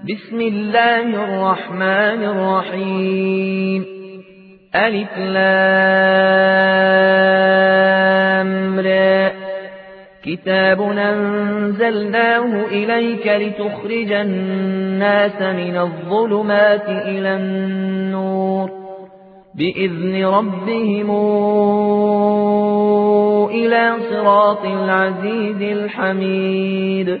بسم الله الرحمن الرحيم. ألف لام كتاب أنزلناه إليك لتخرج الناس من الظلمات إلى النور. بإذن ربهم إلى صراط العزيز الحميد.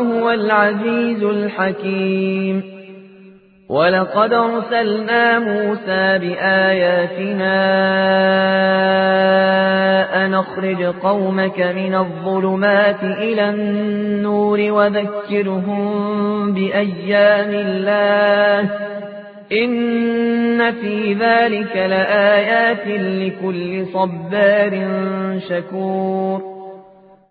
وهو العزيز الحكيم. ولقد ارسلنا موسى بآياتنا أن اخرج قومك من الظلمات إلى النور وذكرهم بأيام الله إن في ذلك لآيات لكل صبار شكور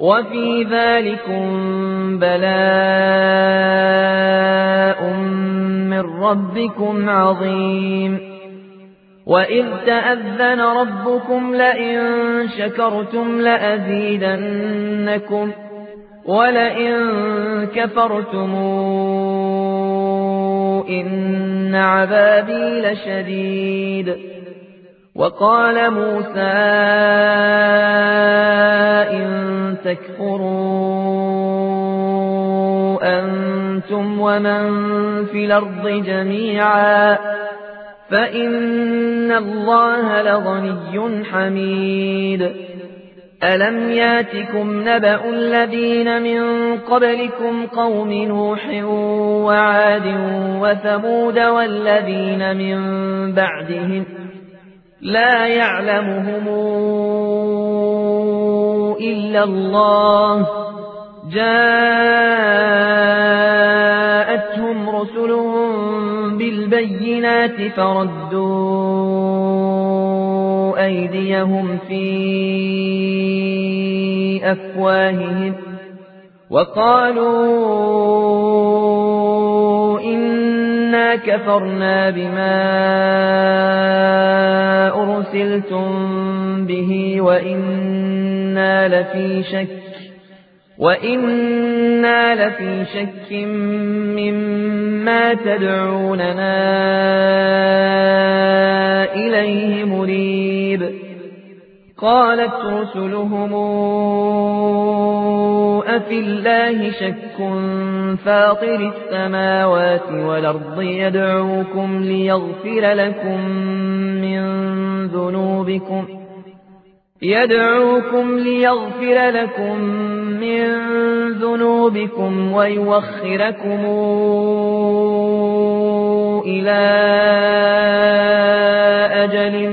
وفي ذلكم بلاء من ربكم عظيم. وإذ تأذن ربكم لئن شكرتم لأزيدنكم ولئن كفرتم إن عذابي لشديد. وقال موسى إن تكفروا أنتم ومن في الأرض جميعا فإن الله لغني حميد. ألم ياتكم نبأ الذين من قبلكم قوم نوح وعاد وثمود والذين من بعدهم لا يعلمهم إلا الله. جاءتهم رسلهم بالبينات فردوا أيديهم في أفواههم وقالوا كفرنا بما أرسلتم به وإنا لفي شك وإنا لفي شك مما تدعوننا إليه مريب قالت رسلهم أفي الله شك فاطر السماوات والأرض يدعوكم ليغفر لكم من ذنوبكم يدعوكم ليغفر لكم من ذنوبكم ويوخركم إلى أجل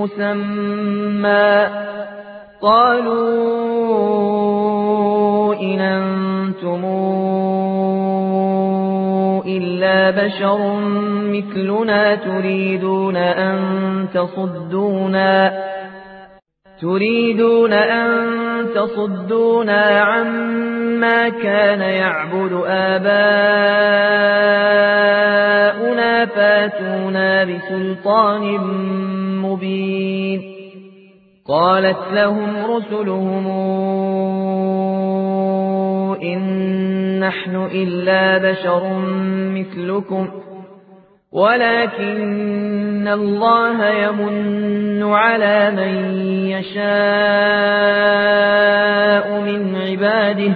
مسمى. قالوا إن أنتم إلا بشر مثلنا تريدون أن تصدونا. تريدون أن تصدونا عما كان يعبد آباؤنا. سلطان مبين. قالت لهم رسلهم إن نحن إلا بشر مثلكم ولكن الله يمن على من يشاء من عباده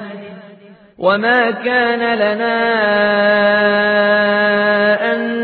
وما كان لنا أن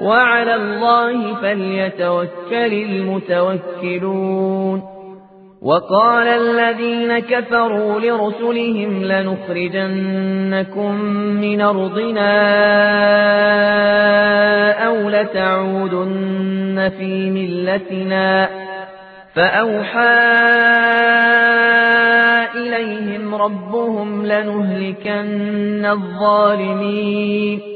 وعلى الله فليتوكل المتوكلون. وقال الذين كفروا لرسلهم لنخرجنكم من أرضنا أو لتعودن في ملتنا. فأوحى إليهم ربهم لنهلكن الظالمين.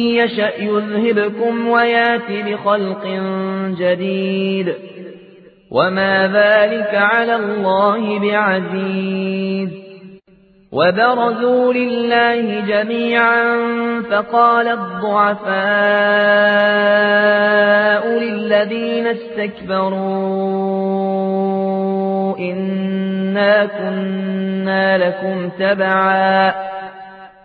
يشأ يذهبكم ويات بخلق جديد. وما ذلك على الله بعزيز. وبرزوا لله جميعا فقال الضعفاء للذين استكبروا إنا كنا لكم تبعا.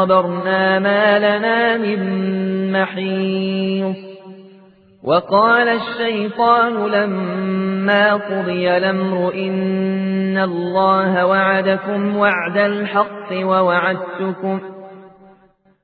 صبرنا ما لنا من محيص وقال الشيطان لما قضي الأمر إن الله وعدكم وعد الحق ووعدتكم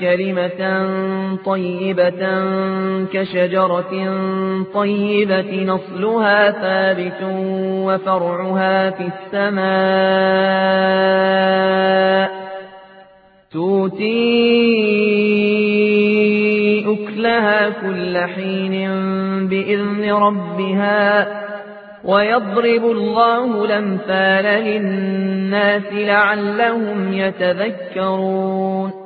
كلمة طيبة كشجرة طيبة نصلها ثابت وفرعها في السماء توتي أكلها كل حين بإذن ربها ويضرب الله الأمثال للناس لعلهم يتذكرون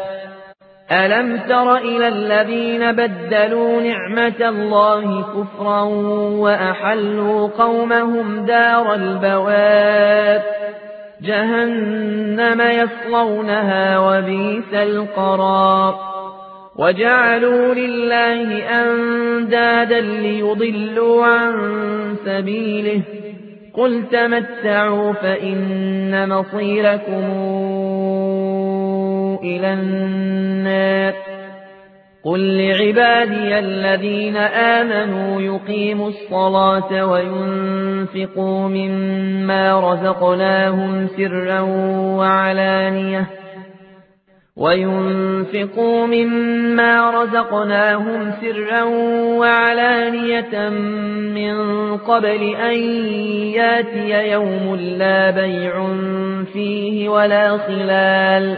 ألم تر إلى الذين بدلوا نعمة الله كفرا وأحلوا قومهم دار البواب جهنم يصلونها وبيس القرار وجعلوا لله أندادا ليضلوا عن سبيله قل تمتعوا فإن مصيركم إلى النار. قل لعبادي الذين آمنوا يقيموا الصلاة وينفقوا مما رزقناهم سرا وعلانيةً. وينفقوا مما رزقناهم سرا وعلانية من قبل أن ياتي يوم لا بيع فيه ولا خلال.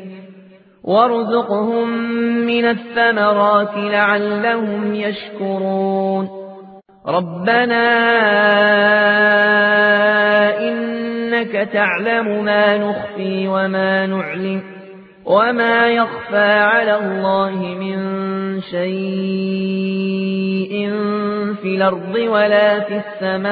وارزقهم من الثمرات لعلهم يشكرون. ربنا إنك تعلم ما نخفي وما نعلم وما يخفى على الله من شيء في الأرض ولا في السماء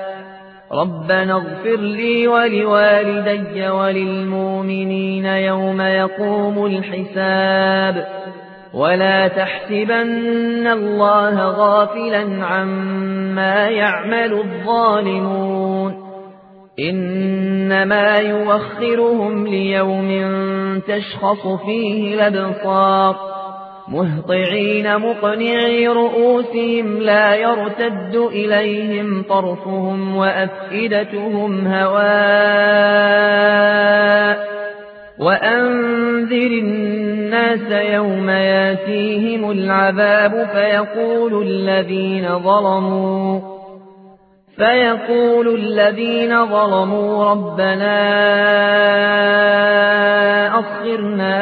ربنا اغفر لي ولوالدي وللمؤمنين يوم يقوم الحساب ولا تحسبن الله غافلا عما يعمل الظالمون إنما يوخرهم ليوم تشخص فيه الأبصار مهطعين مقنعي رؤوسهم لا يرتد إليهم طرفهم وأفئدتهم هواء وأنذر الناس يوم ياتيهم العذاب فيقول الذين ظلموا فيقول الذين ظلموا ربنا أخرنا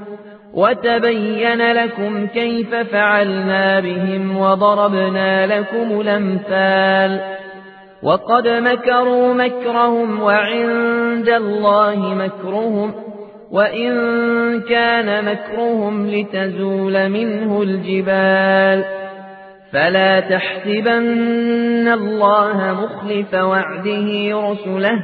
وتبين لكم كيف فعلنا بهم وضربنا لكم الأمثال وقد مكروا مكرهم وعند الله مكرهم وإن كان مكرهم لتزول منه الجبال فلا تحسبن الله مخلف وعده رسله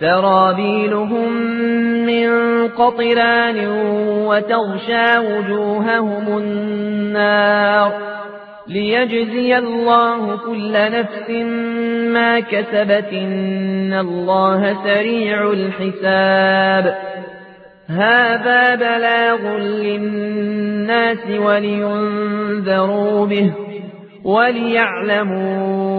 سرابيلهم من قطران وتغشى وجوههم النار ليجزي الله كل نفس ما كسبت إن الله سريع الحساب. هذا بلاغ للناس ولينذروا به وليعلموا